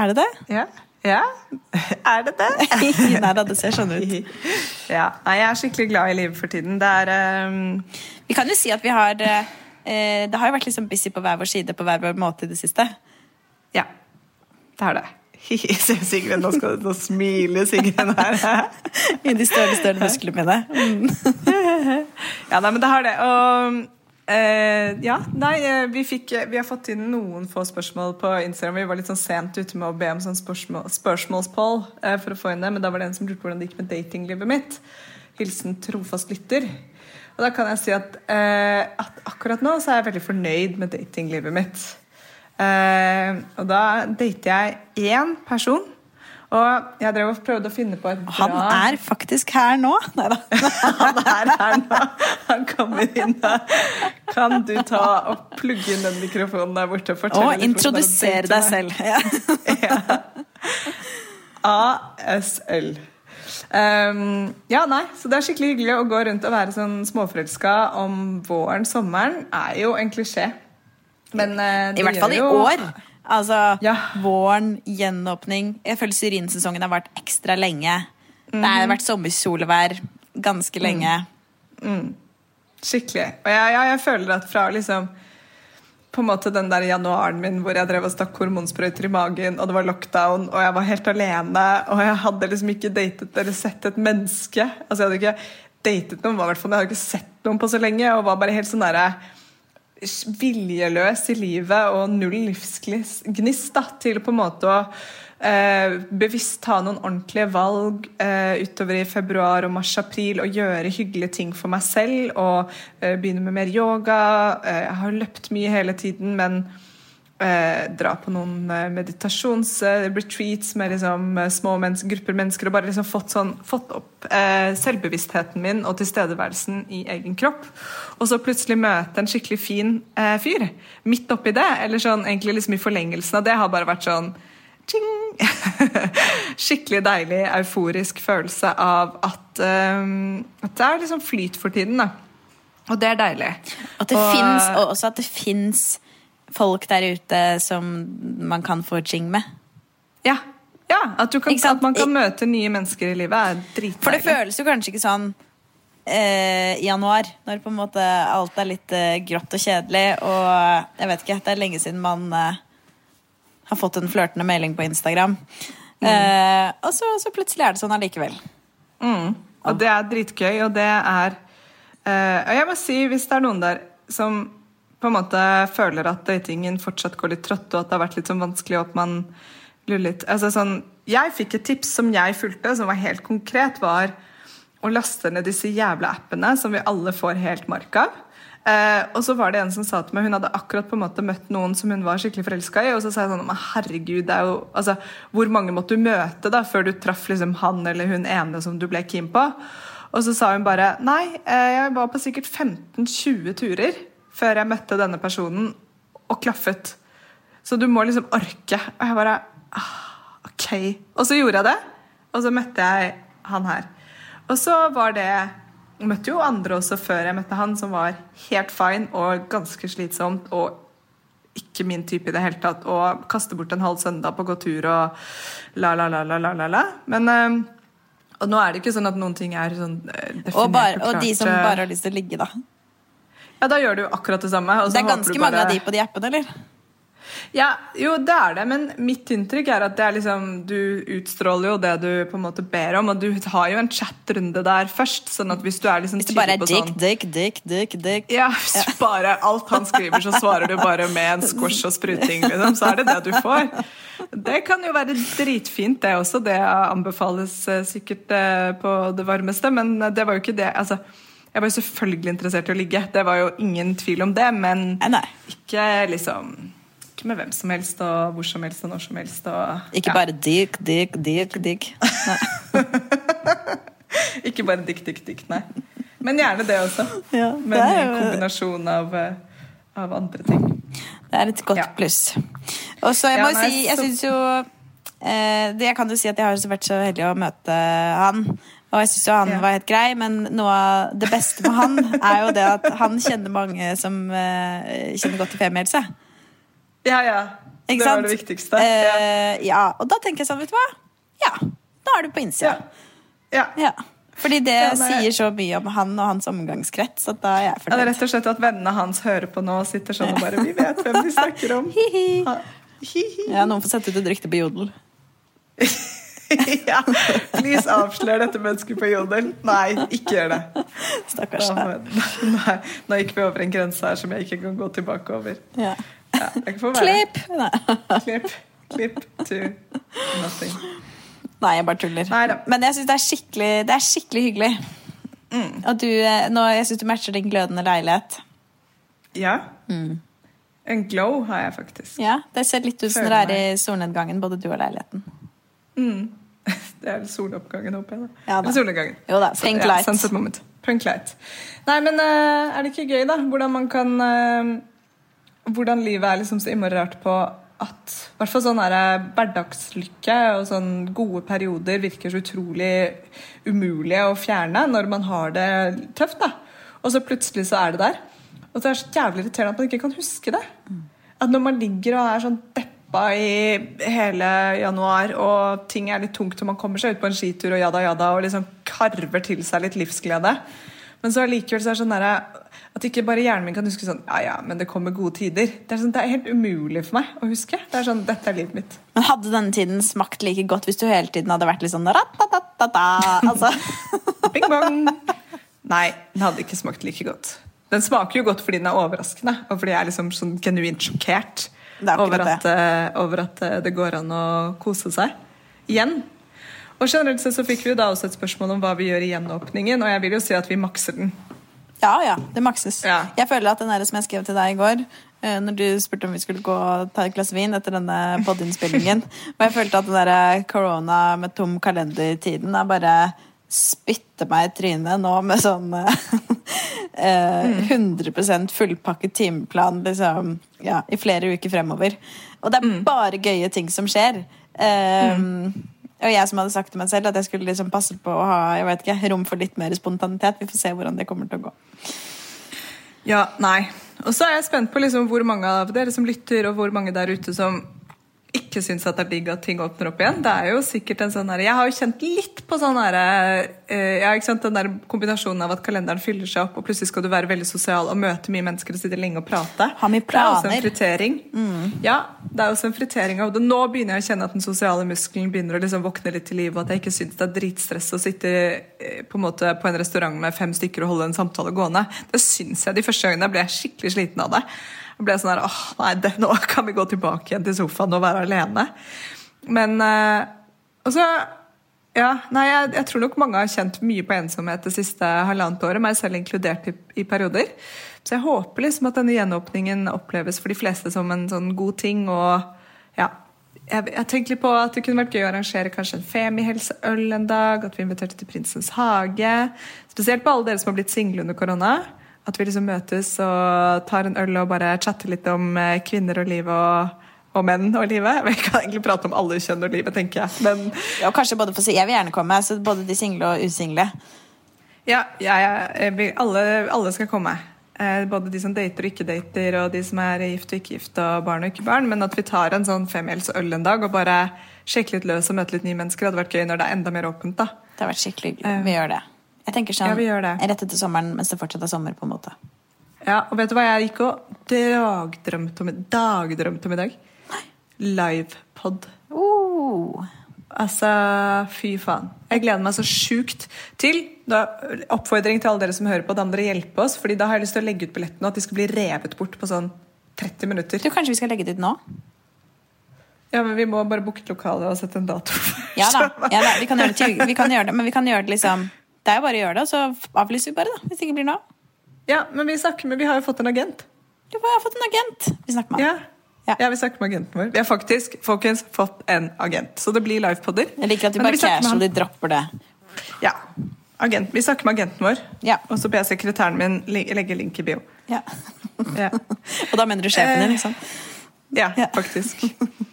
Er det det? Ja? Ja? Er det det? Nei da, det ser sånn ut. Ja. Nei, jeg er skikkelig glad i livet for tiden. Det er um... Vi kan jo si at vi har uh, Det har jo vært liksom busy på hver vår side på hver vår måte i det siste. Ja, det har det. Sigrid, nå, skal, nå smiler Sigrid her. I de større, større musklene mine. Ja, nei, men det har det. Og eh, ja, nei, eh, vi, fikk, vi har fått inn noen få spørsmål på Instagram. Vi var litt sånn sent ute med å be om sånn spørsmål, spørsmålspoll eh, for å få inn det, men da var det en som lurte hvordan det gikk med datinglivet mitt. Hilsen trofast lytter. Og da kan jeg si at, eh, at akkurat nå så er jeg veldig fornøyd med datinglivet mitt. Og da dater jeg én person. Og jeg drev og prøvde å finne på et bra Han er faktisk her nå. Nei da. han er her nå. Han kommer inn her. Kan du ta og plugge inn den mikrofonen der borte? og Og er introdusere deg selv. Ja. ASL. Um, ja, nei, så Det er skikkelig hyggelig å gå rundt og være sånn småforelska om våren. Sommeren er jo en klisjé. Men uh, I hvert fall i år. Altså, Ja. våren, gjenåpning. Jeg føler syrinsesongen har vært ekstra lenge. Det Mhm. har vært sommersolvær ganske lenge. Skikkelig. Og jeg, jeg, jeg føler at fra liksom på en måte den der januaren min hvor jeg drev og stakk hormonsprøyter i magen, og det var lockdown, og jeg var helt alene, og jeg hadde liksom ikke datet eller sett et menneske. Altså Jeg hadde ikke datet noen, men jeg hadde ikke sett noen på så lenge, og var bare helt sånn derre viljeløs i livet og null livsgnist da, til på en måte å eh, bevisst ta noen ordentlige valg eh, utover i februar og mars-april og gjøre hyggelige ting for meg selv og eh, begynne med mer yoga. Eh, jeg har løpt mye hele tiden, men eh, dra på noen eh, meditasjonsretreats med liksom, eh, små mennes grupper mennesker og bare liksom fått, sånn, fått opp eh, selvbevisstheten min og tilstedeværelsen i egen kropp. Og så plutselig møte en skikkelig fin eh, fyr midt oppi det, eller sånn egentlig liksom i forlengelsen av det, har bare vært sånn! Skikkelig deilig, euforisk følelse av at, um, at det er liksom flyt for tiden. da. Og det er deilig. At det Og- finnes, og også at det fins folk der ute som man kan få ching med. Ja, ja at, du kan, at man kan møte nye mennesker i livet, er dritdeilig. For det føles jo kanskje ikke sånn eh, i januar, når på en måte alt er litt eh, grått og kjedelig, og jeg vet ikke, det er lenge siden man eh, har fått en flørtende melding på Instagram. Eh, og så, så plutselig er det sånn allikevel. Mm. Og det er dritgøy, og det er eh, Og jeg må si, hvis det er noen der som på en måte føler at datingen fortsatt går litt trått, og at det har vært litt sånn vanskelig, og at man lurer litt altså sånn, Jeg fikk et tips som jeg fulgte, som var helt konkret, var å laste ned disse jævla appene som vi alle får helt mark av. Eh, og så var det en som sa til meg Hun hadde akkurat på en måte møtt noen som hun var skikkelig forelska i. Og så sa jeg sånn herregud, det er jo altså, Hvor mange måtte du møte da før du traff liksom han eller hun ene som du ble keen på? Og så sa hun bare Nei, eh, jeg var på sikkert 15-20 turer før jeg møtte denne personen og klaffet. Så du må liksom orke. Og jeg bare ah, Ok. Og så gjorde jeg det, og så møtte jeg han her. Og så var det Jeg møtte jo andre også før jeg møtte han, som var helt fine og ganske slitsomt. og ikke min type i det hele tatt. Og kaste bort en halv søndag på å gå tur og la, la, la, la, la, la, la. Men eh, Og nå er det ikke sånn at noen ting er sånn eh, definert Og, bare, og de som eh, bare har lyst til å ligge, da. Ja, da gjør du akkurat det samme. Det er ganske bare... mange av de på de appene, eller? Ja, jo, det er det, men mitt inntrykk er at det er liksom, du utstråler jo det du på en måte ber om, og du har jo en chatrunde der først, sånn at hvis du er liksom Hvis det bare er dick, sånn dick, dick, dick, dick. ja, hvis du bare alt han skriver, så svarer du bare med en squash og spruting, liksom, så er det det du får. Det kan jo være dritfint, det også. Det anbefales eh, sikkert eh, på det varmeste, men det var jo ikke det. altså jeg var jo selvfølgelig interessert i å ligge, det var jo ingen tvil om det, men Nei, nei. ikke liksom Ikke med hvem som helst og hvor som helst og når som helst. Og, Ikke ja, bare dick, dick, dick. Nei. ikke bare dick, dick, dick, nei. Men gjerne det også. Ja, Men det i kombinasjon av, eh, av andre ting. Det er et godt Ja. pluss. Og så jeg må jo si, jeg så- syns jo eh, det, Jeg kan jo si at jeg har vært så heldig å møte han. Og jeg syns jo han var helt grei, men noe av det beste med han er jo det at han kjenner mange som uh, kjenner godt til femielse. Ja, ja. Ikke det var sant? det viktigste. ja. Eh, ja, og da tenker jeg sånn, vet du hva? Ja, da er du på innsida. Ja. Ja. Fordi det sier så mye om han og hans omgangskrets at da er jeg Ja, det er rett og slett at vennene hans hører på nå og sitter sånn og bare Vi vet hvem de snakker om. Hi-hi. Ha- Hi-hi. Ja, noen får sette ut et rykte på Jodel. ja. Please avslør dette mennesket på Jodel. Nei, ikke gjør det. Stakkars. deg. nei, nå gikk vi over en grense her som jeg ikke kan gå tilbake over. Ja. Ja. Klipp! Klipp. Klipp to nothing. Nei, jeg bare tuller. Neida. Men jeg syns det, det er skikkelig hyggelig. Mm. Og du, eh, nå, jeg syns du matcher din glødende leilighet. Ja. En glow har jeg faktisk. Ja, Det ser litt ut som dere er i solnedgangen, både du og leiligheten. Det er soloppgangen, håper jeg. da. Ja. Eller solnedgangen. Jo da, Så- pink ja, light. sunset moment. Pink light. Nei, men uh, er det ikke gøy, da? Hvordan man kan uh, Hvordan livet er liksom så innmari rart på at i hvert fall sånn eh, hverdagslykke og sånn gode perioder virker så utrolig umulige å fjerne når man har det tøft. da. Og så plutselig så er det der. Og så er det så jævlig irriterende at man ikke kan huske det. At når man ligger og er sånn deppa i hele januar, og ting er litt tungt, og man kommer seg ut på en skitur og jada jada, og liksom karver til seg litt livsglede. Men så allikevel så er det sånn der, at ikke bare hjernen min kan huske sånn Ja, ja, men det kommer gode tider. Det er, sånn, det er helt umulig for meg å huske. Det er sånn, Dette er livet mitt. Men hadde denne tiden smakt like godt hvis du hele tiden hadde vært litt sånn ratatatata, altså. Bing bong! Nei, den hadde ikke smakt like godt. Den smaker jo godt fordi den er overraskende, og fordi jeg er liksom sånn genuint sjokkert er over at, eh, over at eh, det går an å kose seg. Igjen. Og generelt sett så fikk vi jo da også et spørsmål om hva vi gjør i gjenåpningen, og jeg vil jo si at vi makser den. Ja, ja, det makses. Ja. Jeg føler at den der som jeg skrev til deg i går, eh, når du spurte om vi skulle gå og ta et glass vin etter denne podinnspillingen, og jeg følte at den der korona med tom kalender-tiden er bare spytte meg i trynet nå med sånn eh, 100% fullpakket timeplan liksom, ja, i flere uker fremover. Og det er bare gøye ting som skjer. Eh, Og jeg som hadde sagt til meg selv at jeg skulle liksom passe på å ha jeg vet ikke, rom for litt mer spontanitet. Vi får se hvordan det kommer til å gå. Ja, nei. Og så er jeg spent på liksom hvor mange av dere som lytter, og hvor mange der ute som ikke syns at det er digg at ting åpner opp igjen. Det er jo sikkert en sånn her, Jeg har jo kjent litt på sånn her, eh, ja, den der kombinasjonen av at kalenderen fyller seg opp, og plutselig skal du være veldig sosial og møte mye mennesker og sitte lenge og prate. Ha mye Det er også en fritering. Mm. Ja, det er også en fritering av det. Nå begynner jeg å kjenne at den sosiale muskelen begynner å liksom våkne litt til liv, og at jeg ikke syns det er dritstress å sitte eh, på en måte på en restaurant med fem stykker og holde en samtale gående. Det syns jeg de første gangene. ble jeg skikkelig sliten av det. Jeg ble sånn her, åh, nei, det, Nå kan vi gå tilbake igjen til sofaen og være alene. Men eh, Og så ja, nei, jeg, jeg tror nok mange har kjent mye på ensomhet det siste halvannet året, meg selv inkludert i, i perioder. Så jeg håper liksom at denne gjenåpningen oppleves for de fleste som en sånn god ting. og ja, jeg, jeg tenkte litt på at det kunne vært gøy å arrangere kanskje en Femihelseøl en dag. At vi inviterte til Prinsens hage. Spesielt på alle dere som har blitt single under korona. At vi liksom møtes og tar en øl og bare chatter litt om eh, kvinner og livet og, og menn og livet. Vi kan egentlig prate om alle kjønn og livet, tenker jeg. Men Og kanskje både for, Jeg vil gjerne komme, så både de single og usingle. ja, ja, ja alle, alle skal komme. Eh, Både de som dater og ikke dater, og de som er gift og ikke gift, og barn og ikke barn. Men at vi tar en sånn femmils-øl en dag og bare sjekker litt løs og møter litt nye mennesker, hadde vært gøy når det er enda mer åpent. da. Det har vært skikkelig hyggelig. Vi gjør det. Jeg tenker sånn Ja, rett etter sommeren mens det fortsatt er sommer. på en måte Ja, og vet du hva jeg gikk og dagdrømte om, dagdrømte om i dag? Livepod. Uh. Altså, fy faen. Jeg gleder meg så sjukt til da, Oppfordring til alle dere som hører på, da må dere hjelpe oss. Fordi da har jeg lyst til å legge ut billettene, og at de skal bli revet bort på sånn 30 minutter. Du, Kanskje vi skal legge det ut nå? Ja, men Vi må bare booke et lokale og sette en dato. Ja da, ja, da. Vi, kan til, vi kan gjøre det, men vi kan gjøre det liksom Det er jo bare å gjøre det, så avlyser vi bare, da. Hvis det ikke blir noe. Ja, men vi snakker med, vi har jo fått en agent. Du har fått en agent. Vi snakker med han. Ja. Ja. vi snakker med agenten vår. Vi har faktisk folkens, fått en agent. Så det blir livepodder. Jeg liker at de bare og de dropper det. Ja. Agent. Vi snakker med agenten vår. Ja. Og så ber jeg sekretæren min legge link i bio. Ja. Ja, Og da mener du sjefen din, liksom? ja Ja. faktisk.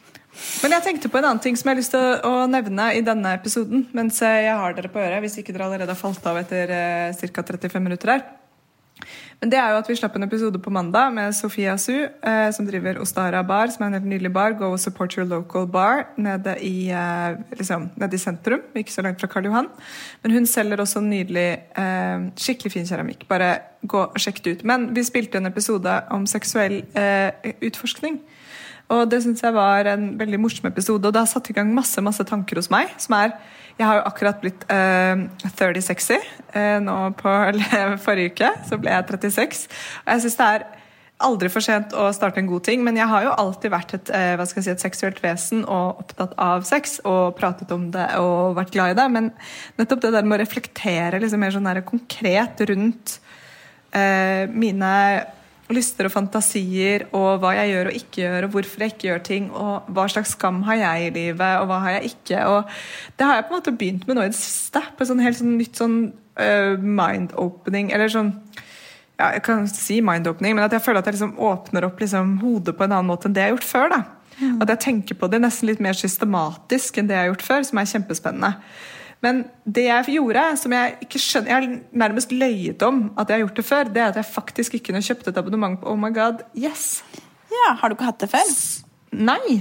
Men jeg tenkte på en annen ting som jeg har lyst til å nevne i denne episoden. Mens jeg har dere på øret, hvis ikke dere allerede har falt av etter eh, ca. 35 minutter her. Men det er jo at vi slapp en episode på mandag med Sofia Su, eh, som driver Ostara Bar, som er en helt nydelig bar. Go and support your local bar nede i, eh, liksom, nede i sentrum, ikke så langt fra Karl Johan. Men hun selger også nydelig, eh, skikkelig fin keramikk. Bare gå og sjekk det ut. Men vi spilte en episode om seksuell eh, utforskning. Og det syns jeg var en veldig morsom episode, og det har satt i gang masse masse tanker hos meg. som er, Jeg har jo akkurat blitt uh, 30 sexy. Uh, nå på forrige uke så ble jeg 36. Og jeg syns det er aldri for sent å starte en god ting, men jeg har jo alltid vært et, eh, hva skal jeg si, et seksuelt vesen og opptatt av sex og pratet om det og vært glad i det. Men nettopp det der med å reflektere liksom mer sånn der konkret rundt eh, mine lyster og fantasier og hva jeg gjør og ikke gjør, og hvorfor jeg ikke gjør ting, og hva slags skam har jeg i livet, og hva har jeg ikke. Og det har jeg på en måte begynt med nå i det siste, på et sånn helt sånn nytt sånn uh, mind-opening, eller sånn ja, jeg kan si mind-opening, men at jeg føler at jeg liksom åpner opp liksom hodet på en annen måte enn det jeg har gjort før. da. At jeg tenker på det nesten litt mer systematisk enn det jeg har gjort før, som er kjempespennende. Men det jeg gjorde, som jeg ikke skjønner Jeg har nærmest løyet om at jeg har gjort det før, det er at jeg faktisk ikke kunne kjøpt et abonnement på Oh my god, yes. Ja, Har du ikke hatt det før? Nei.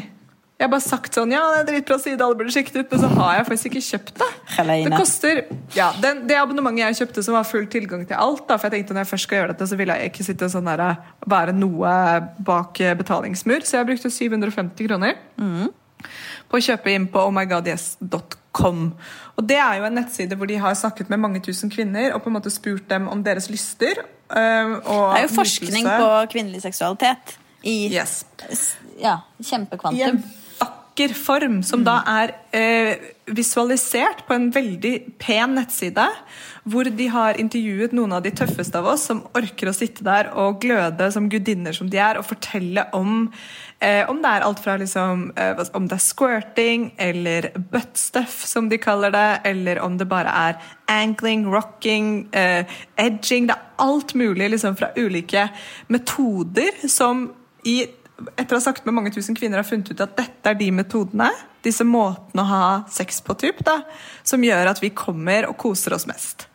Jeg har bare sagt sånn Ja, det er dritbra side, alle burde sjekke ut, men så har jeg faktisk ikke kjøpt det. Helene. Det koster Ja, den, det abonnementet jeg kjøpte som var full tilgang til alt, da, for jeg tenkte når jeg først skal gjøre dette, så vil jeg ikke sitte sånn der, være noe bak betalingsmur, så jeg brukte 750 kroner på å kjøpe inn på ohmygodyes.com. Og det er jo en nettside hvor de har snakket med mange tusen kvinner og på en måte spurt dem om deres lyster. og Det er jo forskning nytelse. på kvinnelig seksualitet i Yes. ja, I en vakker form, som da er eh, visualisert på en veldig pen nettside. Hvor de har intervjuet noen av de tøffeste av oss som orker å sitte der og gløde som gudinner som de er, og fortelle om eh, om det er alt fra liksom, eh, om det er squirting eller buttstuff, som de kaller det, eller om det bare er angling, rocking, eh, edging. Det er alt mulig liksom, fra ulike metoder som i etter å ha snakket med mange tusen kvinner har funnet ut at dette er de metodene, disse måtene å ha sex på, typ, da, som gjør at vi kommer og koser oss mest.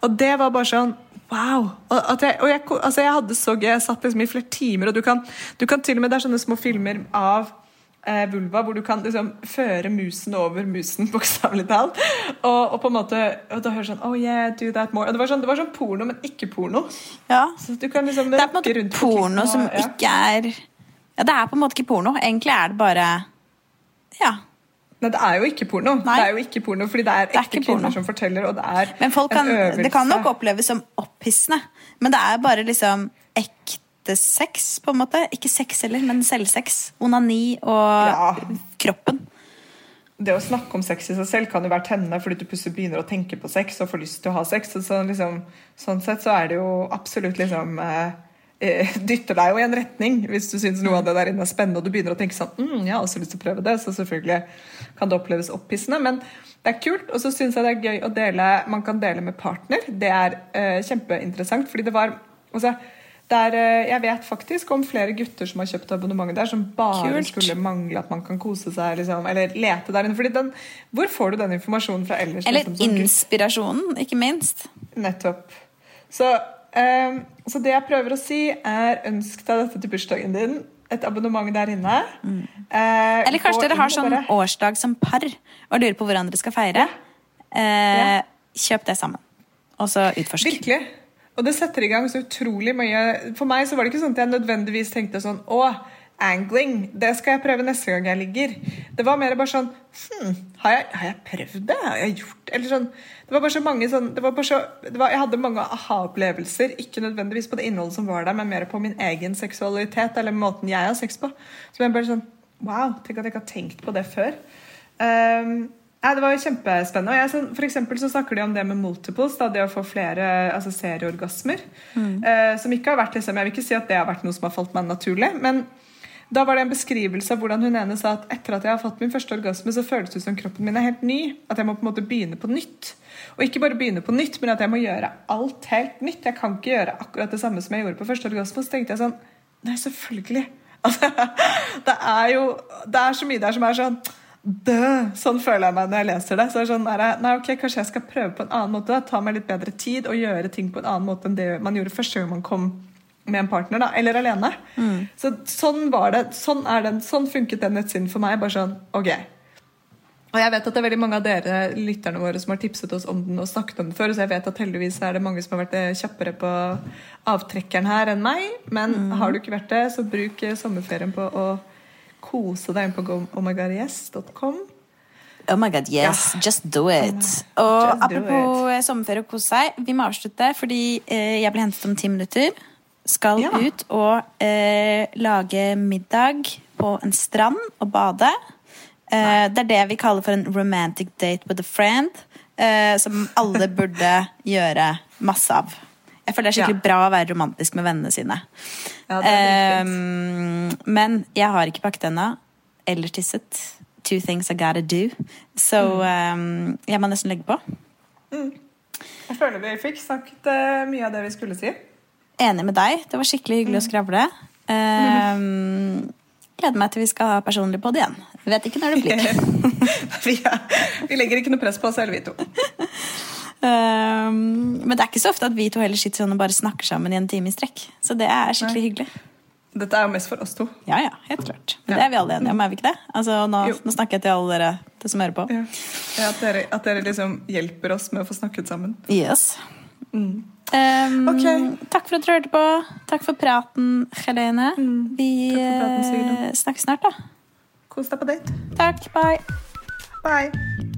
Og det var bare sånn Wow! Jeg, og jeg, altså jeg hadde så gøy. Jeg satt liksom i flere timer, og du kan, du kan til og med Det er sånne små filmer av eh, vulva hvor du kan liksom føre musen over musen, bokstavelig talt. Og, og på en måte Og da hører sånn Oh yeah, do that more. Og det var sånn, det var sånn porno, men ikke porno. Ja. Så du kan liksom Det er på en måte porno og, som ja. ikke er Ja, det er på en måte ikke porno. Egentlig er det bare Ja. Nei, det er jo ikke porno. Nei. Det er jo ikke porno, fordi det er Det er ekte ikke porno. som forteller, og det er Men folk kan, en øvelse. det kan nok oppleves som opphissende. Men det er bare liksom ekte sex, på en måte. Ikke sex heller, men selvsex. Onani og Ja. kroppen. Det å snakke om sex i seg selv kan jo være tennende fordi du plutselig begynner å tenke på sex og får lyst til å ha sex. Så, liksom, sånn sett så er det jo absolutt liksom eh, Dytter deg jo i en retning hvis du syns noe av det der inne er spennende og du begynner å tenke sånn mm, Jeg har også lyst til å prøve det. Så selvfølgelig kan det oppleves opphissende. Men det er kult. Og så syns jeg det er gøy å dele Man kan dele med partner. Det er eh, kjempeinteressant, fordi det var altså, der, er, eh, jeg vet faktisk om flere gutter som har kjøpt abonnement der, som bare Kult. skulle mangle at man kan kose seg, liksom, eller lete der inne. Fordi den, hvor får du den informasjonen fra ellers? Eller liksom, inspirasjonen, ikke minst. Nettopp. Så, ehm, så det jeg prøver å si, er ønsk deg dette til bursdagen din. Et abonnement der inne. Eh, Eller kanskje dere har sånn bare- årsdag som par og lurer på hvordan dere skal feire. Eh, kjøp det sammen. Og så utforsk. Virkelig. Og det setter i gang så utrolig mye For meg så var det ikke sånn at jeg nødvendigvis tenkte sånn Å, angling, det skal jeg prøve neste gang jeg ligger. Det var mer bare sånn hm, har, jeg, har jeg prøvd det? Har jeg gjort? Eller sånn Det var bare så mange sånn det var bare så, det var, Jeg hadde mange aha-opplevelser. Ikke nødvendigvis på det innholdet som var der, men mer på min egen seksualitet eller måten jeg har sex på. Så jeg bare sånn Wow, tenk at jeg ikke har tenkt på det før. Um, ja, det var jo kjempespennende. Og jeg, sånn, for eksempel så snakker de om det med multiples, da, det å få flere altså serieorgasmer. eh, som ikke har vært liksom, Jeg vil ikke si at det har vært noe som har falt meg naturlig. Men da var det en beskrivelse av hvordan hun ene sa at etter at jeg har fått min første orgasme, så føles det som kroppen min er helt ny. At jeg må på en måte begynne på nytt. Og ikke bare begynne på nytt, men at jeg må gjøre alt helt nytt. Jeg kan ikke gjøre akkurat det samme som jeg gjorde på første orgasme. Så tenkte jeg sånn Nei, selvfølgelig. Altså, det er jo Det er så mye der som er sånn Dø! Sånn føler jeg meg når jeg leser det. Så det sånn, nei, ok, Kanskje jeg skal prøve på en annen måte. Da. Ta meg litt bedre tid og gjøre ting på en annen måte enn det man gjorde første gang man kom med en partner, da, eller alene. Så Sånn var det, sånn, er den, sånn funket den nettsiden for meg. bare sånn, ok. Og jeg vet at det er veldig mange av dere lytterne våre som har tipset oss om den og snakket om den før, så jeg vet at heldigvis er det mange som har vært eh, kjappere på avtrekkeren her enn meg. Men har du ikke vært det, så bruk eh, sommerferien på å kose deg inn på omagaryes.com. Oh my god, yes. Just do it. Og do apropos eh, sommerferie og kose seg, vi må avslutte fordi jeg ble hentet om ti minutter. Skal Ja. ut og eh, lage middag på en strand og bade. Eh, det er det vi kaller for en romantic date with a friend. Eh, som alle burde gjøre masse av. Jeg føler det er skikkelig Ja. bra å være romantisk med vennene sine. Ja. Um, men jeg har ikke pakket ennå. Eller tisset. Two things I gotta do. Så um, jeg må nesten legge på. Jeg føler vi fikk sagt eh, mye av det vi skulle si. Enig med deg. Det var skikkelig hyggelig å skravle. Um, gleder meg til vi skal ha personlig pod igjen. Vet ikke når det blir. er, vi legger ikke noe press på oss selv, vi to. Um, men det er ikke så ofte at vi to heller sitter sånn og bare snakker sammen i en time i strekk. Så det er skikkelig hyggelig. Dette er jo mest for oss to. Ja, ja, helt klart. Men Ja. det er vi alle enige om, er vi ikke det? Altså, nå, nå snakker jeg til alle dere det som hører på. Ja. Ja, at, dere, at dere liksom hjelper oss med å få snakket sammen. Yes. Um, okay. Takk for at du hørte på. Takk for praten, Helene. Vi Takk praten, eh, snakkes snart, da. Kos deg på date. Takk. Bye. Bye.